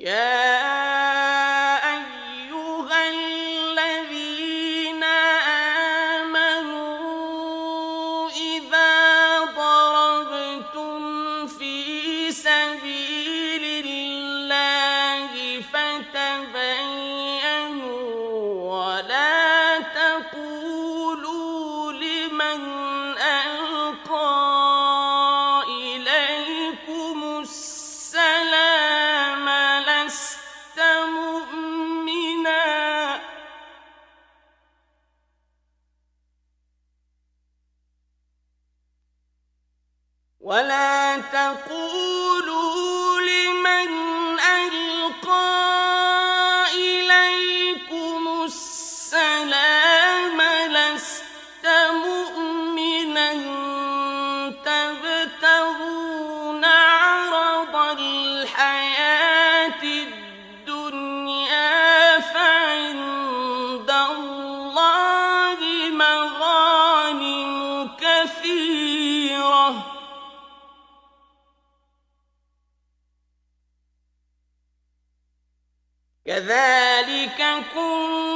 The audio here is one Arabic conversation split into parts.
Yeah. مأواهم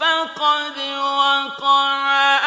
فقد وقع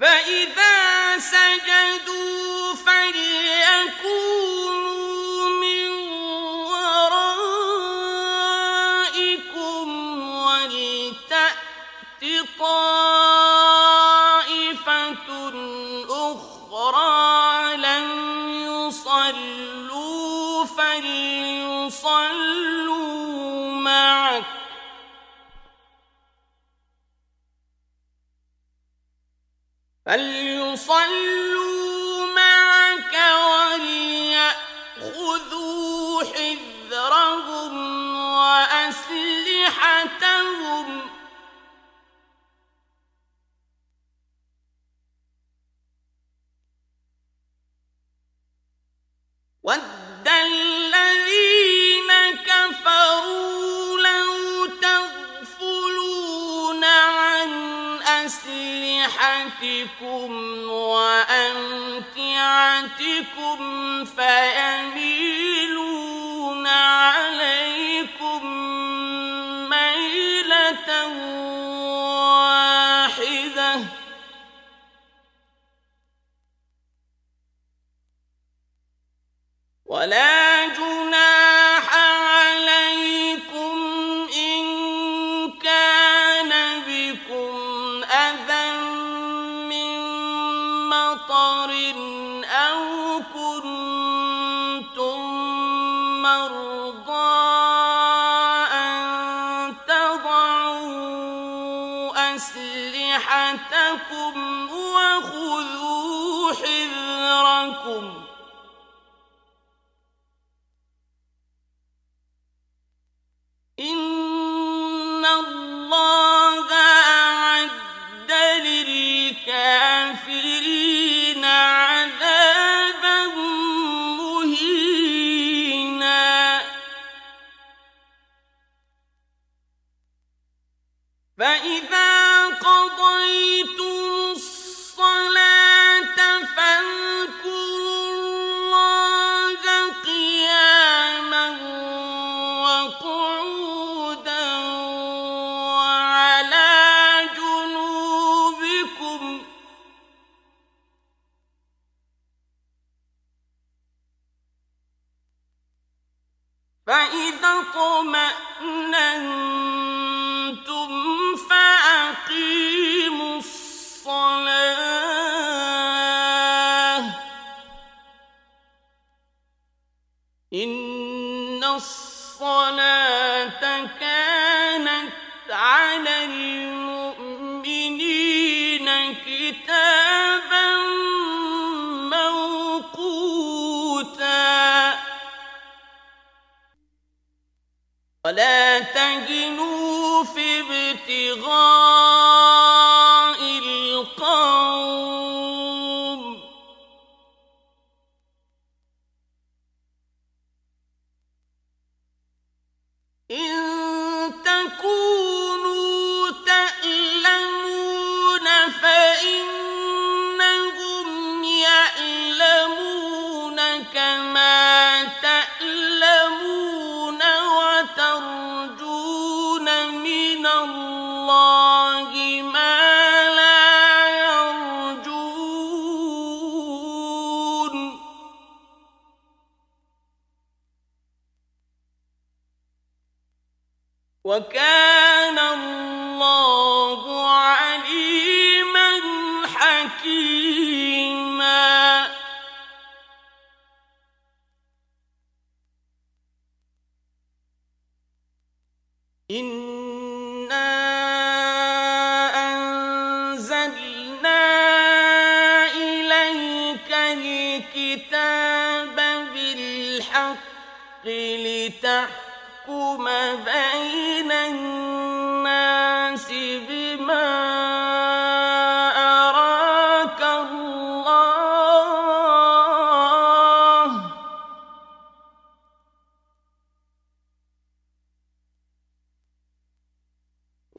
فإذا سجدوا الَّذِينَ كَفَرُوا أسلحتكم وأمتعتكم فيميلون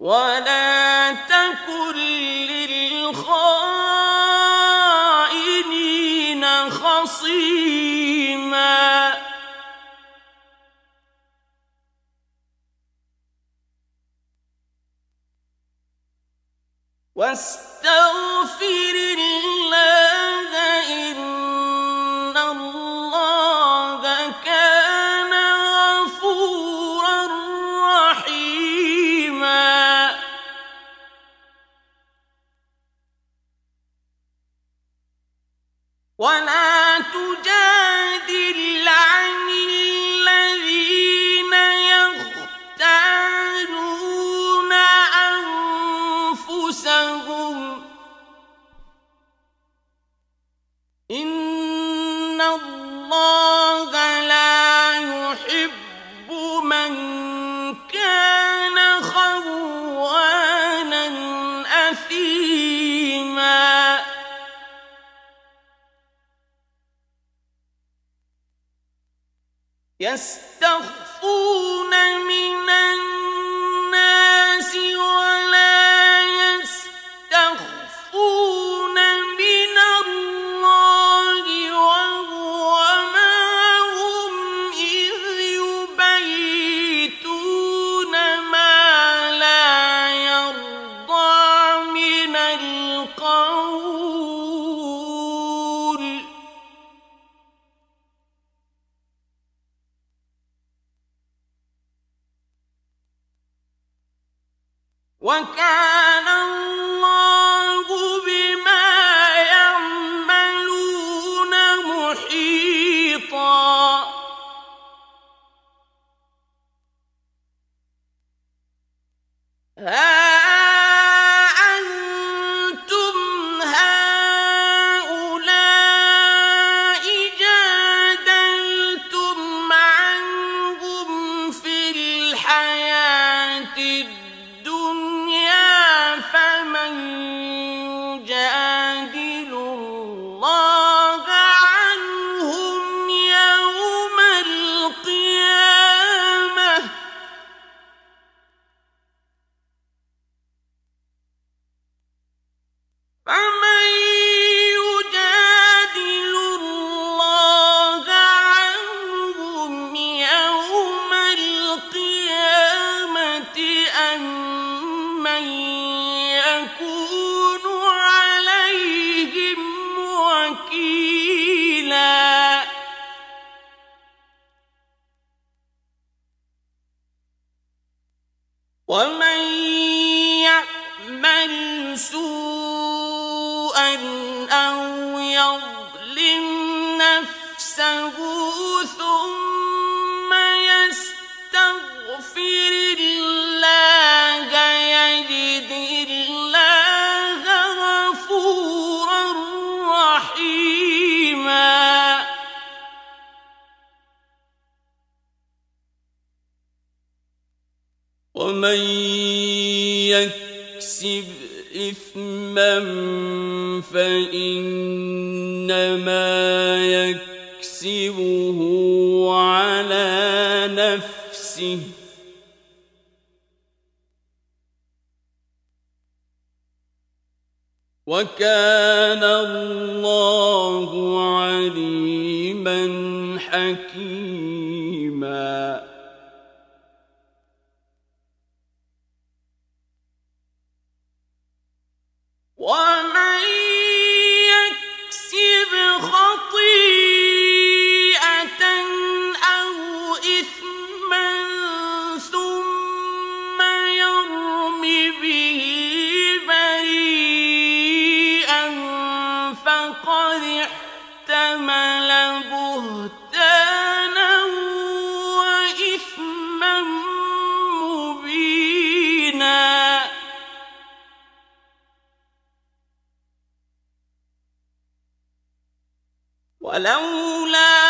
ولا ولولا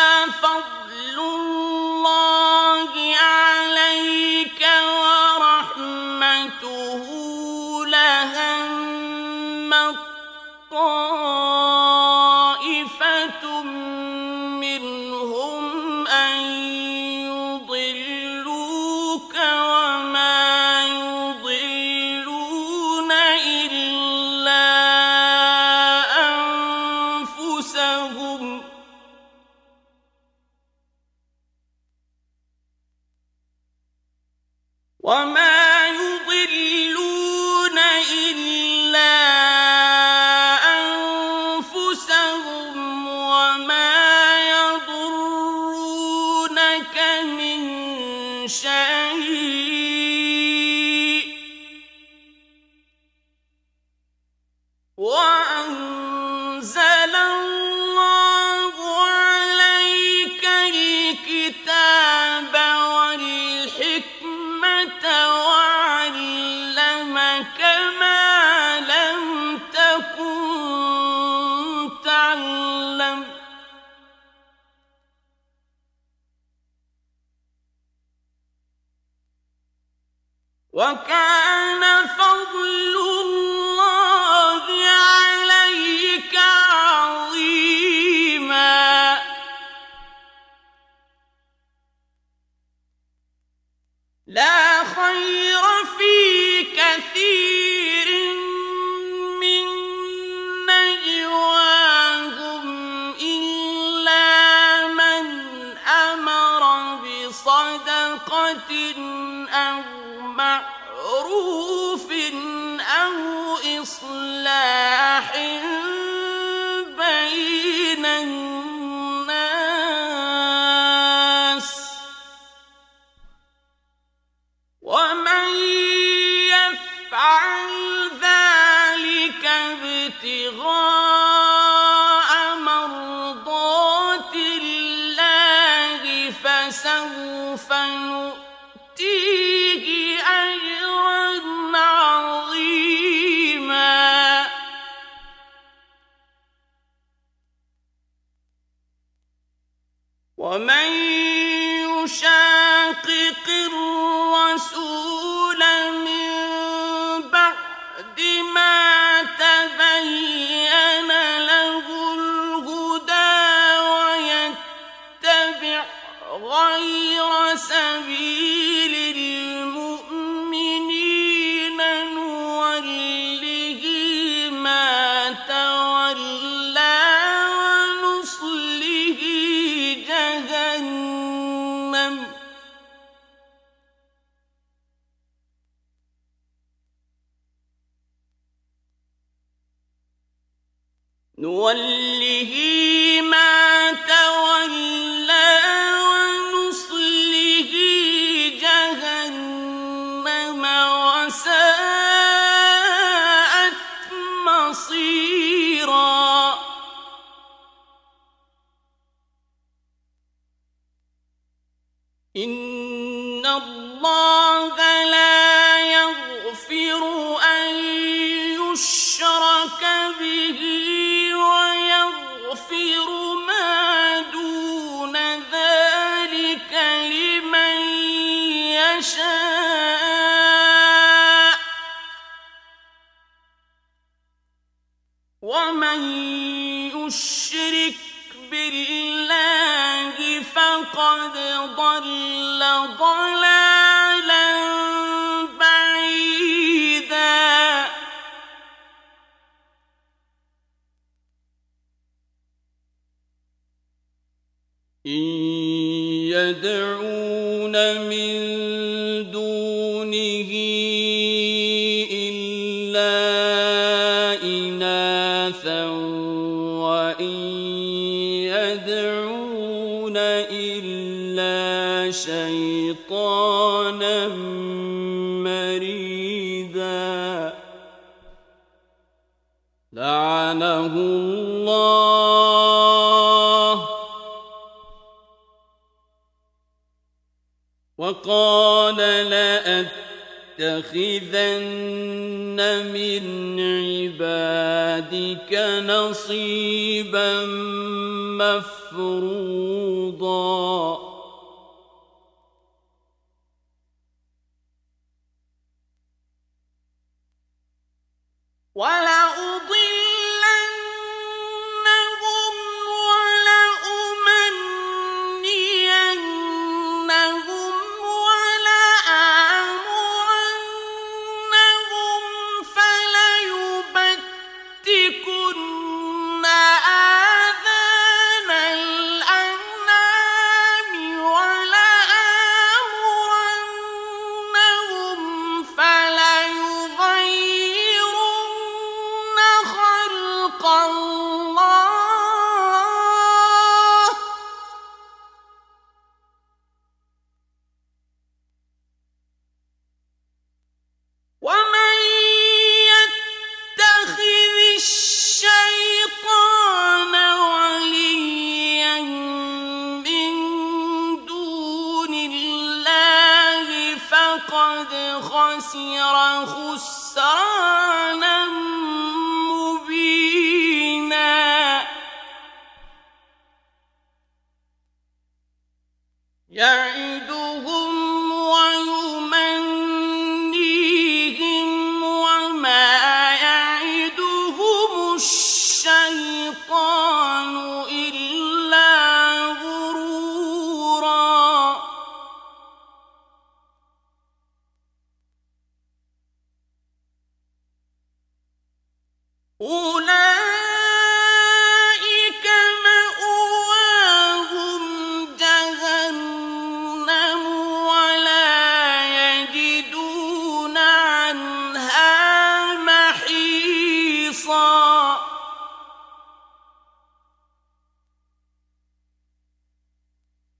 لعنه الله. وقال لأتخذن من عبادك نصيبا مفروضا.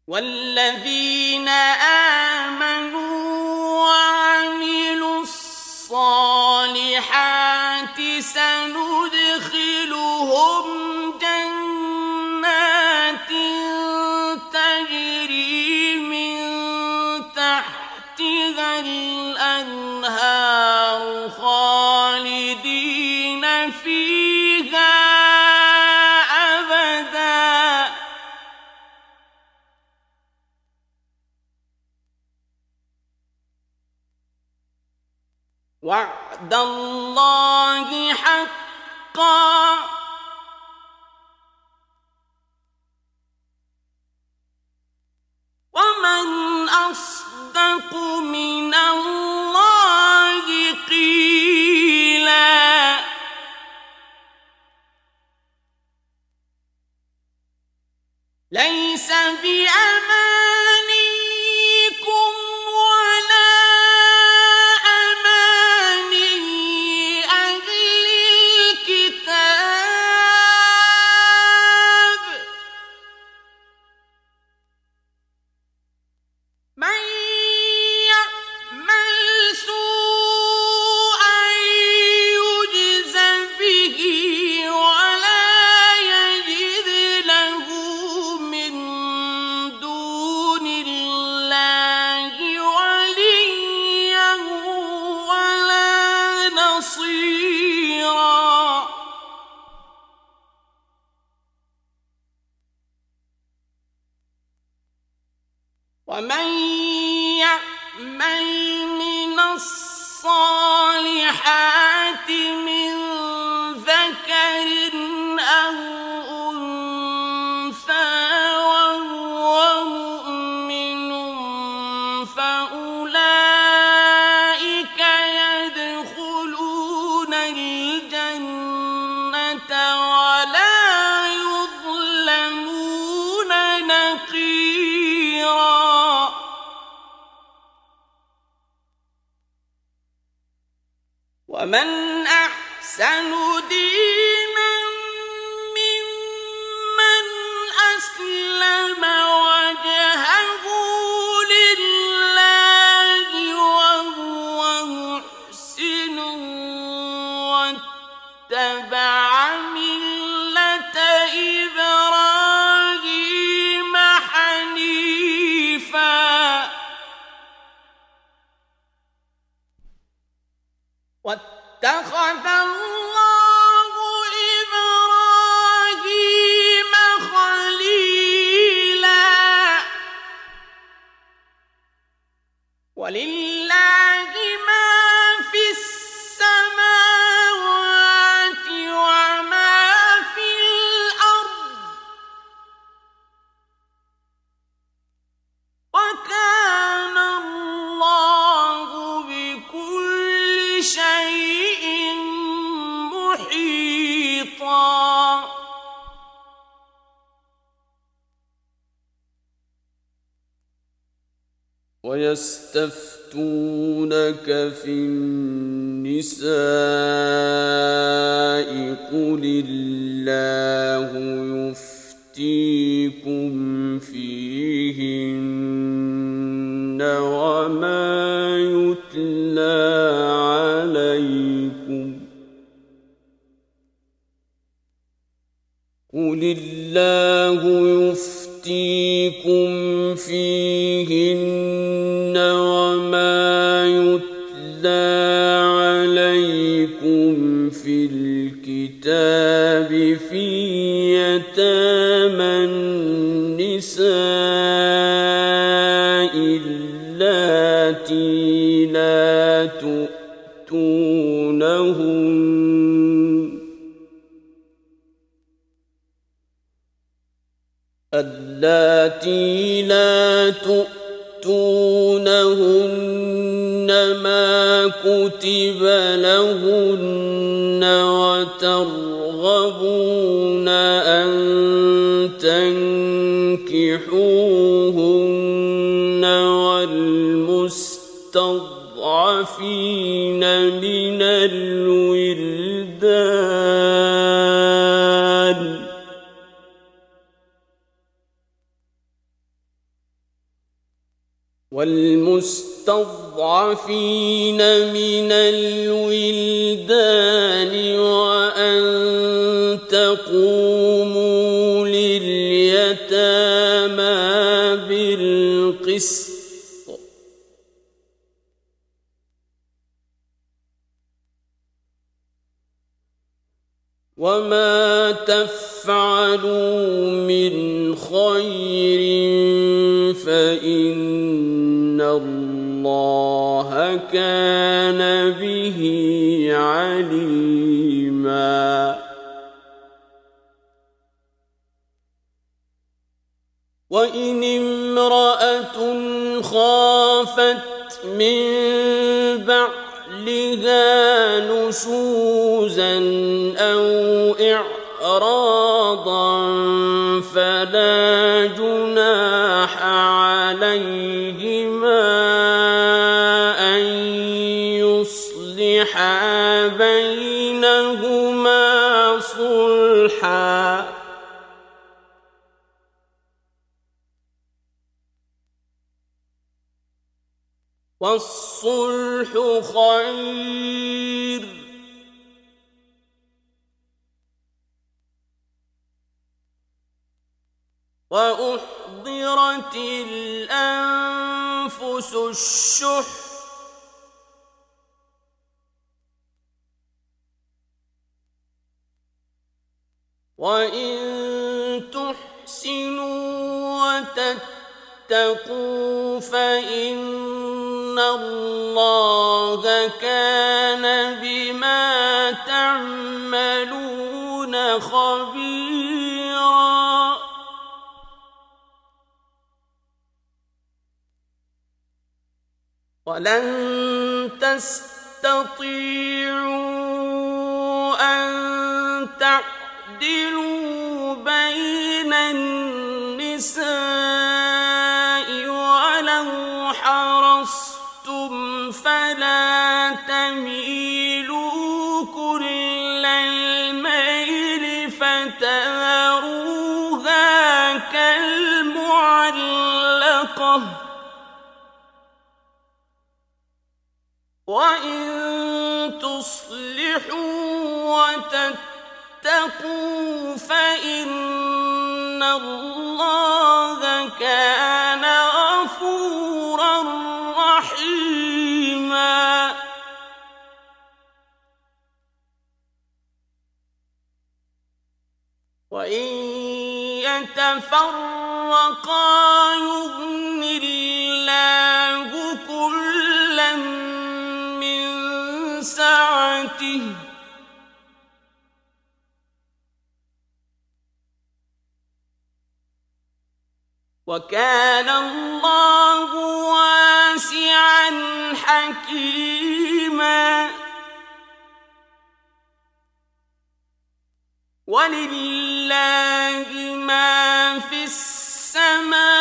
والذين آمنوا وعد الله حقا. ومن أصدق من الله قيلا. ليس بأمان ومن أحسن دين أن تنكحوهن والمستضعفين من الولدان. والمستضعفين من الولدان. القسط وما تفعلوا من خير فإن الله كان به عليما. وإن من بعلها نشوزا أو إعراضا فلا جناح عليهما أن يصلحا بينهما صلحا. والصلح خير. وأحضرت الأنفس الشح. وإن تحسنوا وتتقوا فإن الله كان بما تعملون خبيرا ولن تستطيعوا ان تعدلوا بين النساء وإن تصلحوا وتتقوا فإن الله كان غفورا رحيما وإن يتفرقا يغن سعته وكان الله واسعا حكيما ولله ما في السماوات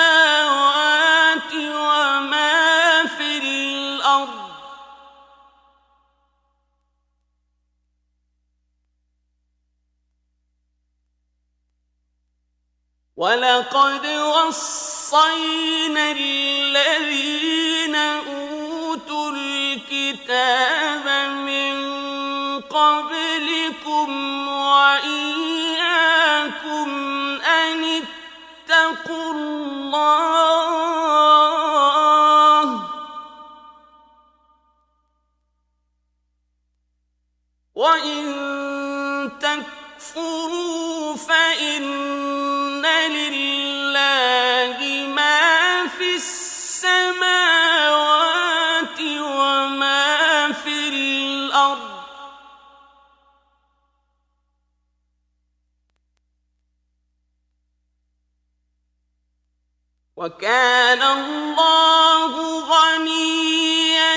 ولقد وصينا الذين اوتوا الكتاب من قبلكم واياكم ان اتقوا الله وان تكفروا فان وكان الله غنيا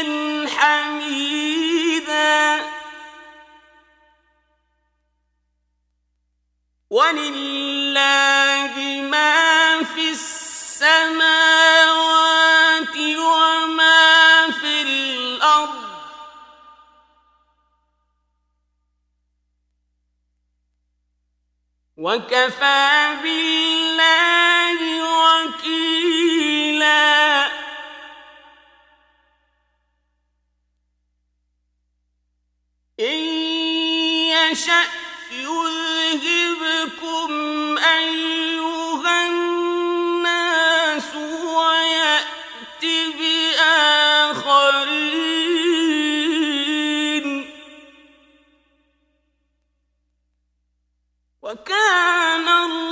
حميدا. ولله وكفى بالله وكيلا. إن يشأ يذهبكم أيها وكان الله.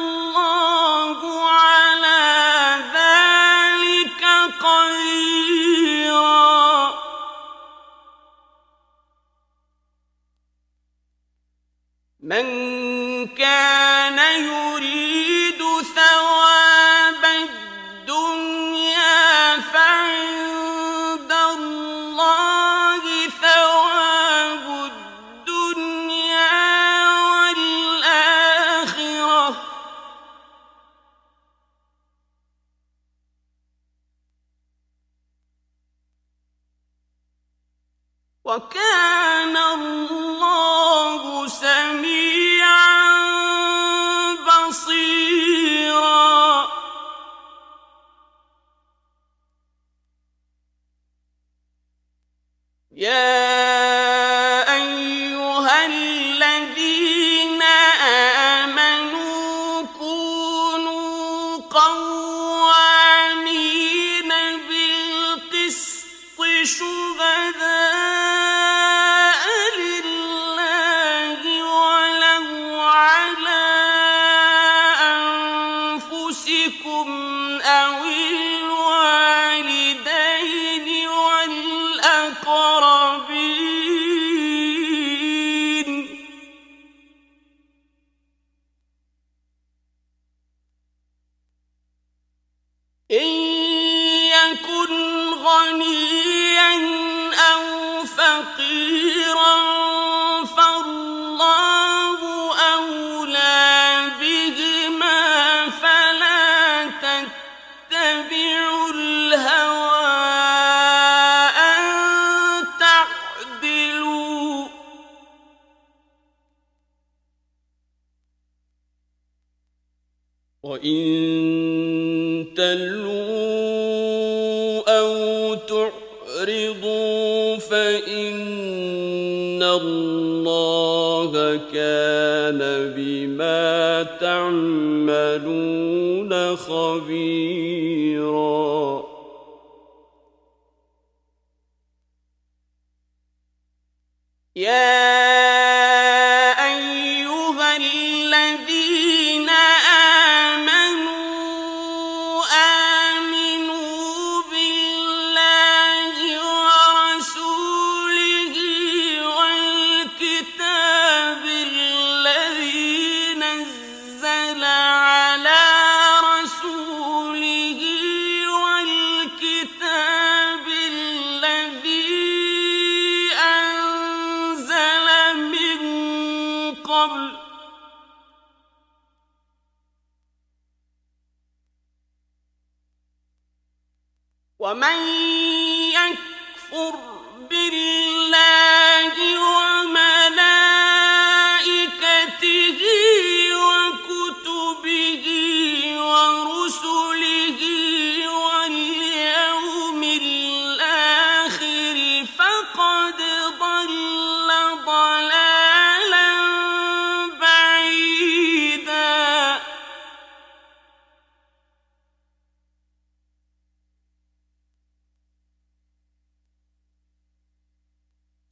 تعملون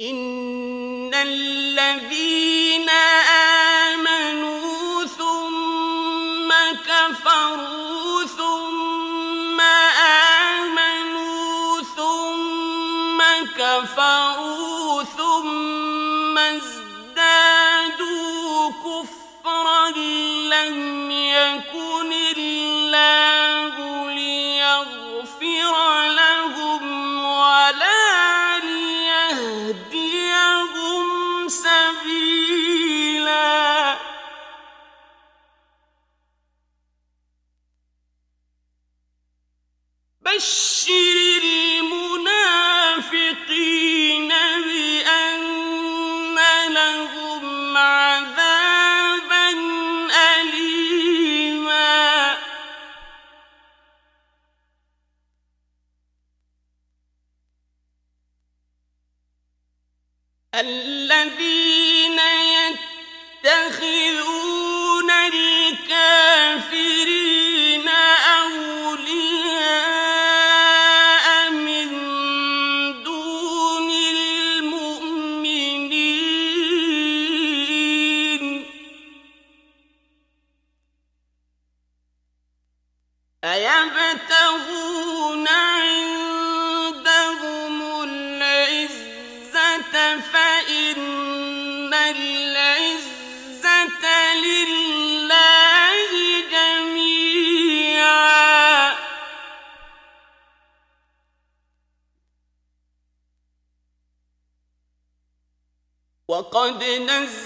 إن الذين وقد نزل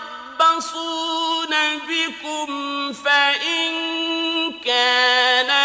يَخْتَصُونَ بِكُمْ فَإِن كَانَ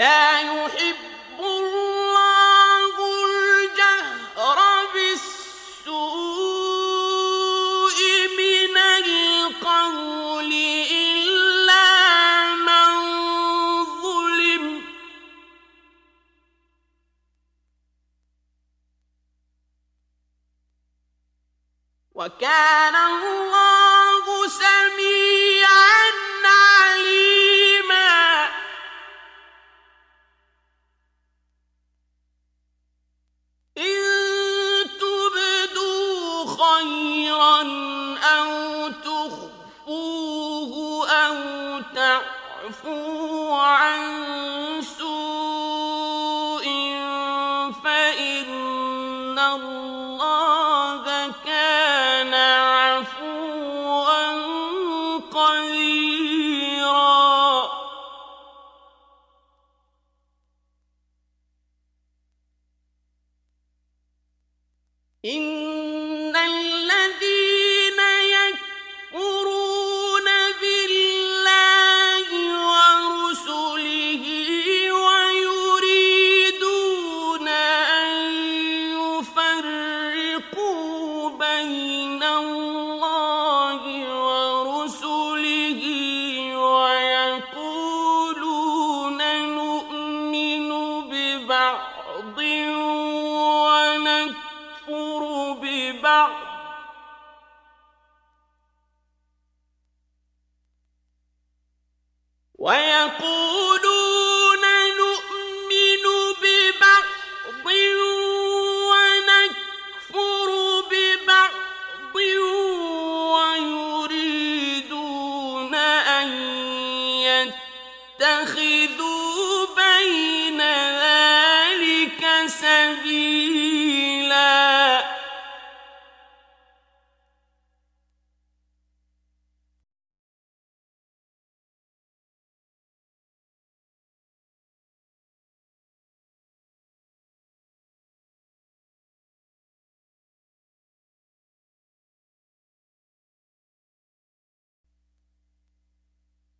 لا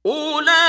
أولئك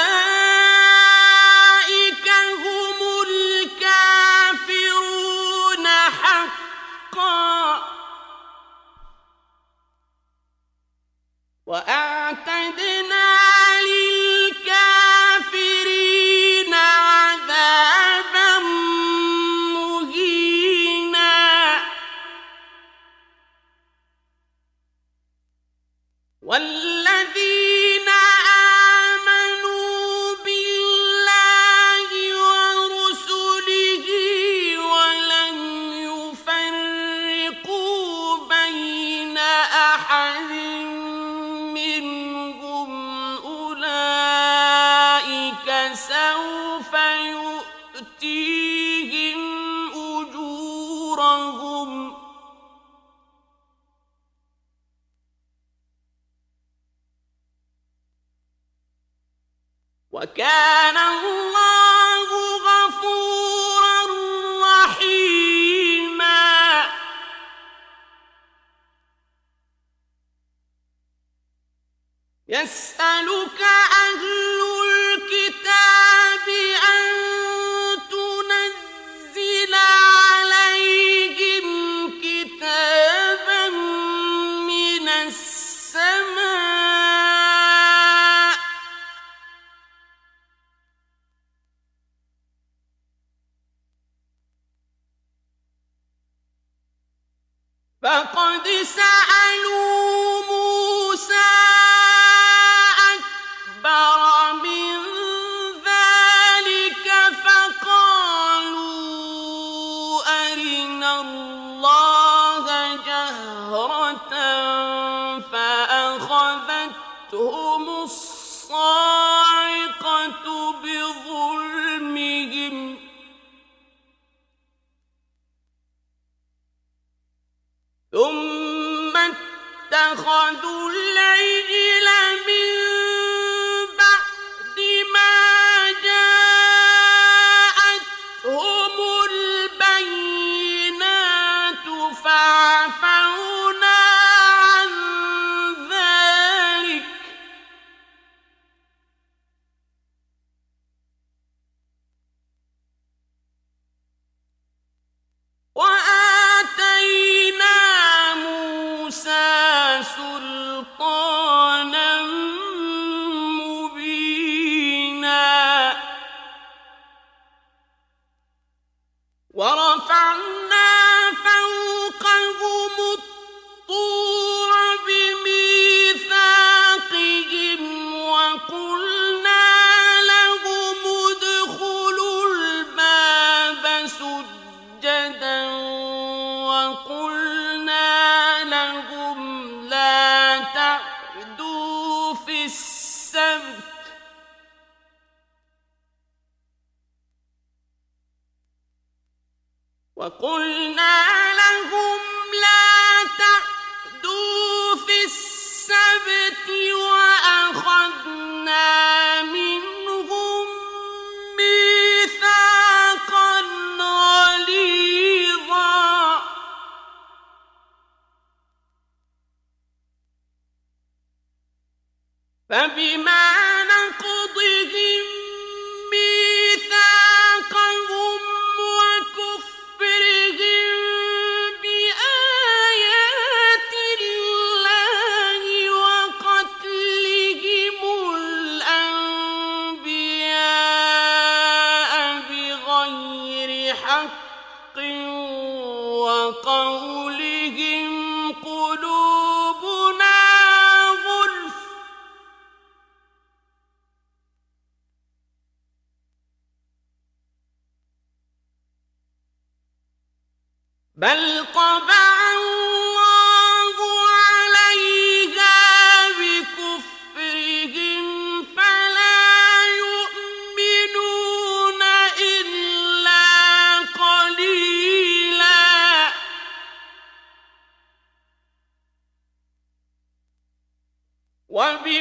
اتخذوا العجل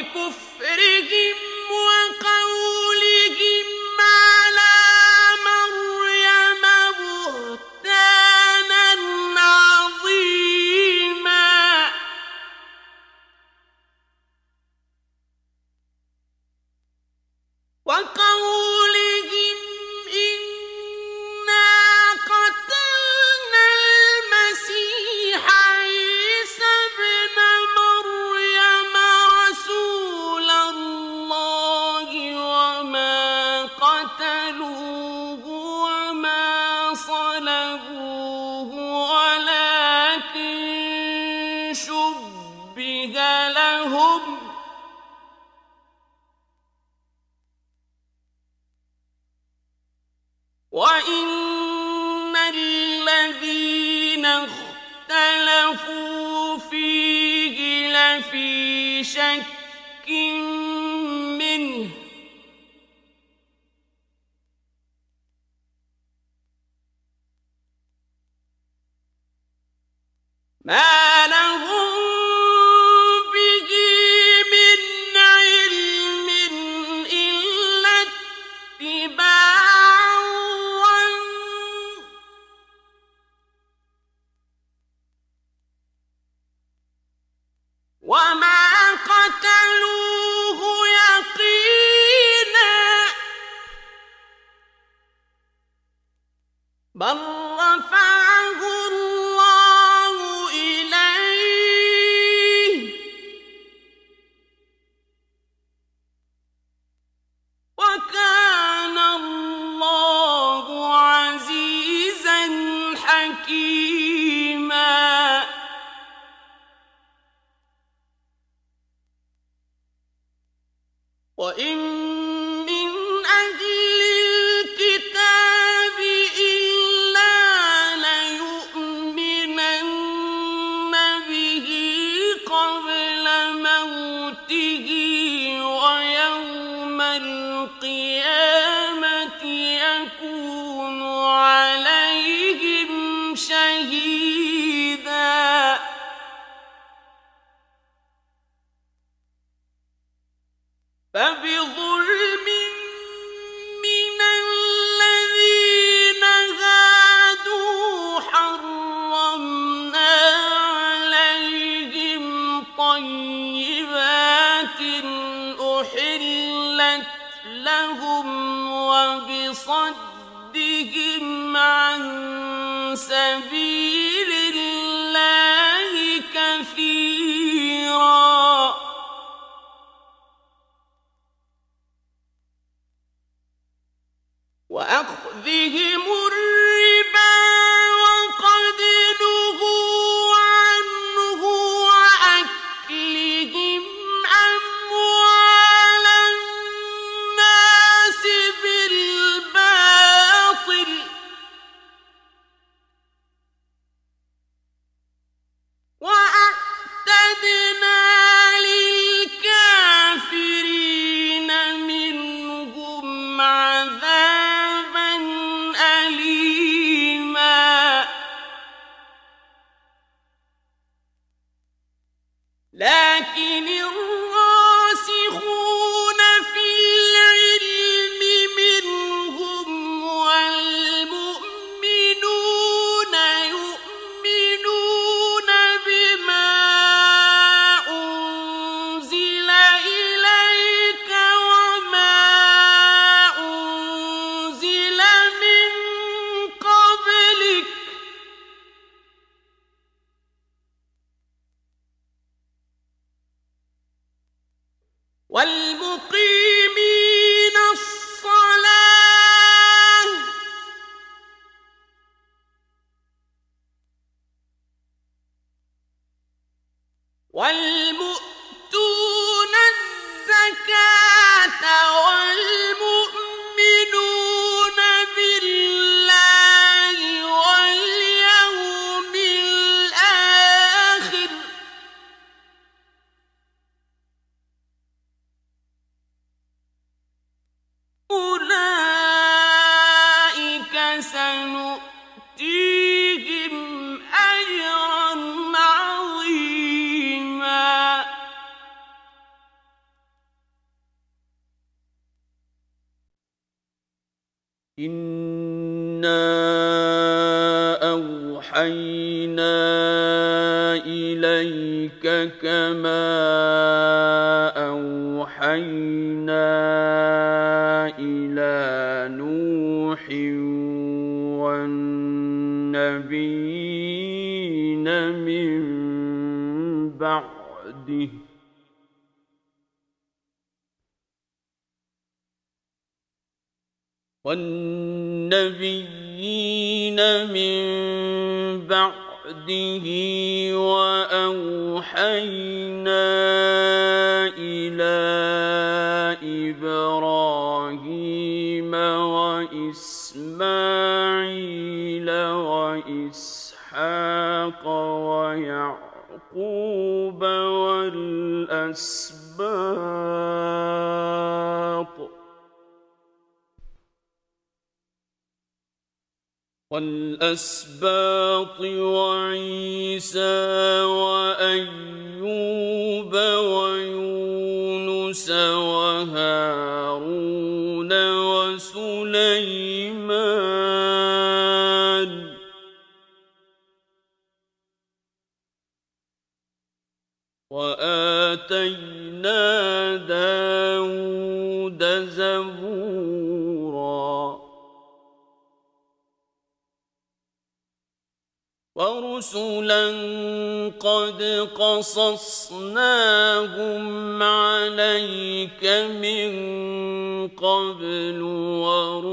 وبكفرهم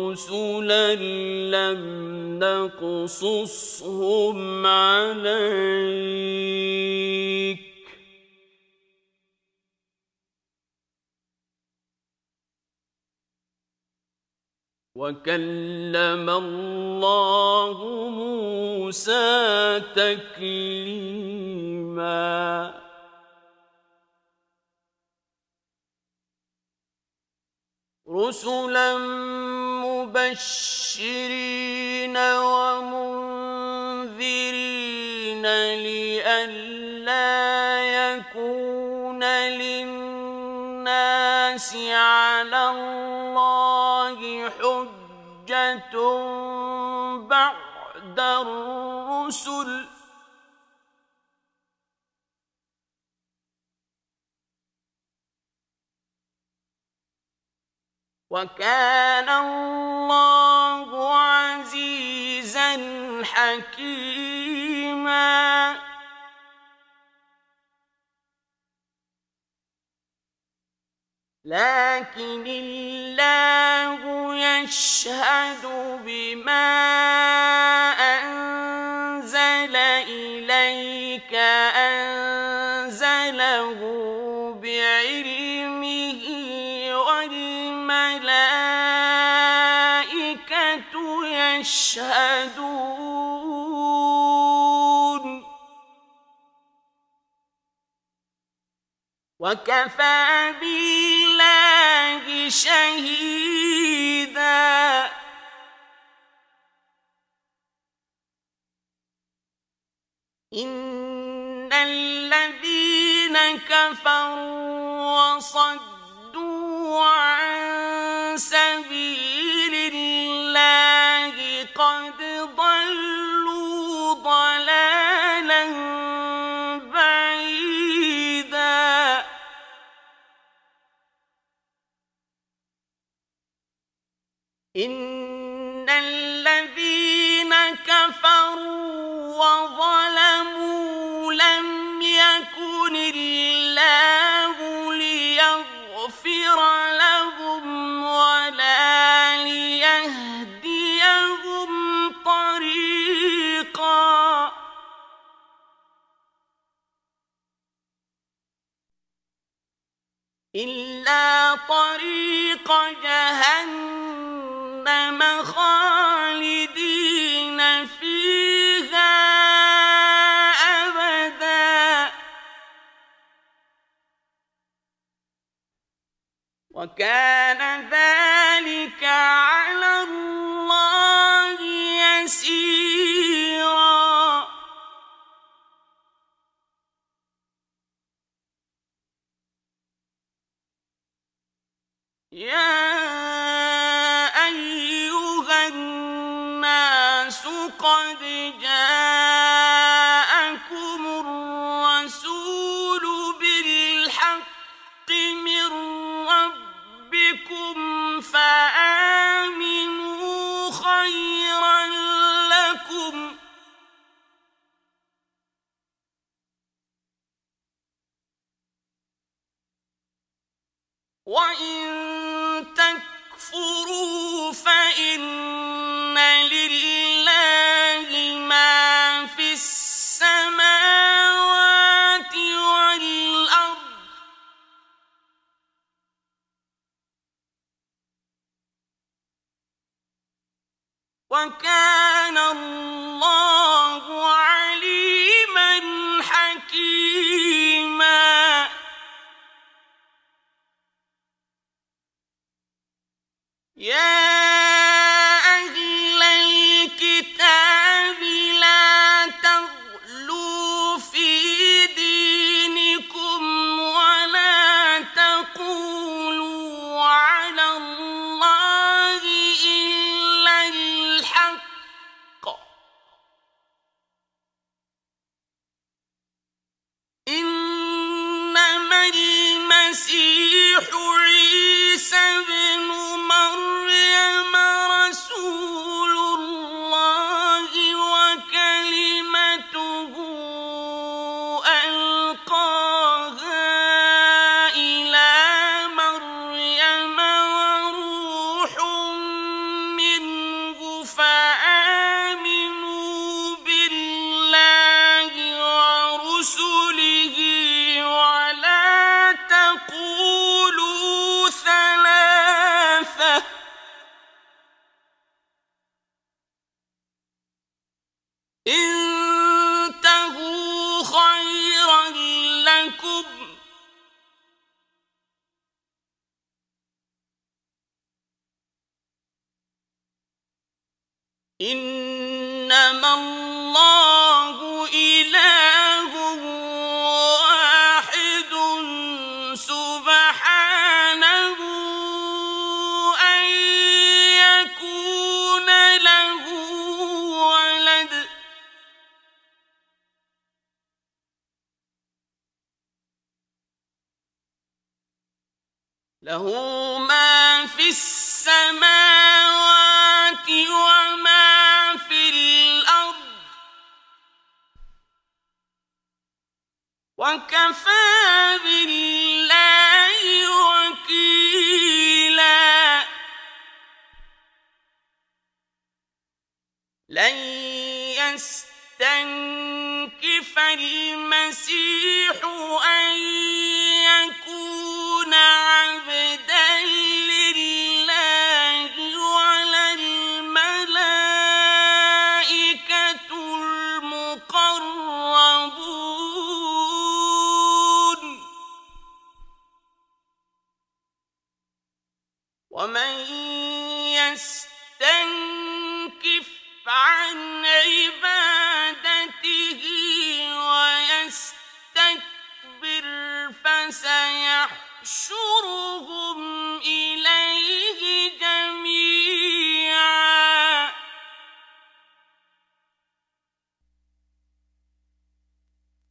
ورسلا لم نقصصهم عليك. وكلم الله موسى تكليما. رسلا مبشرين ومنذرين لئلا وكان الله عزيزا حكيما. لكن الله يشهد بما أنزل إليك أنزله وكفى بالله شهيدا ان الذين كفروا وصدوا عن سبيل الله قد ضلوا ضلالا ان الذين كفروا وظلموا لم يكن الله ليغفر لهم ولا ليهديهم طريقا إلا طريق جهنم وكان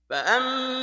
فأما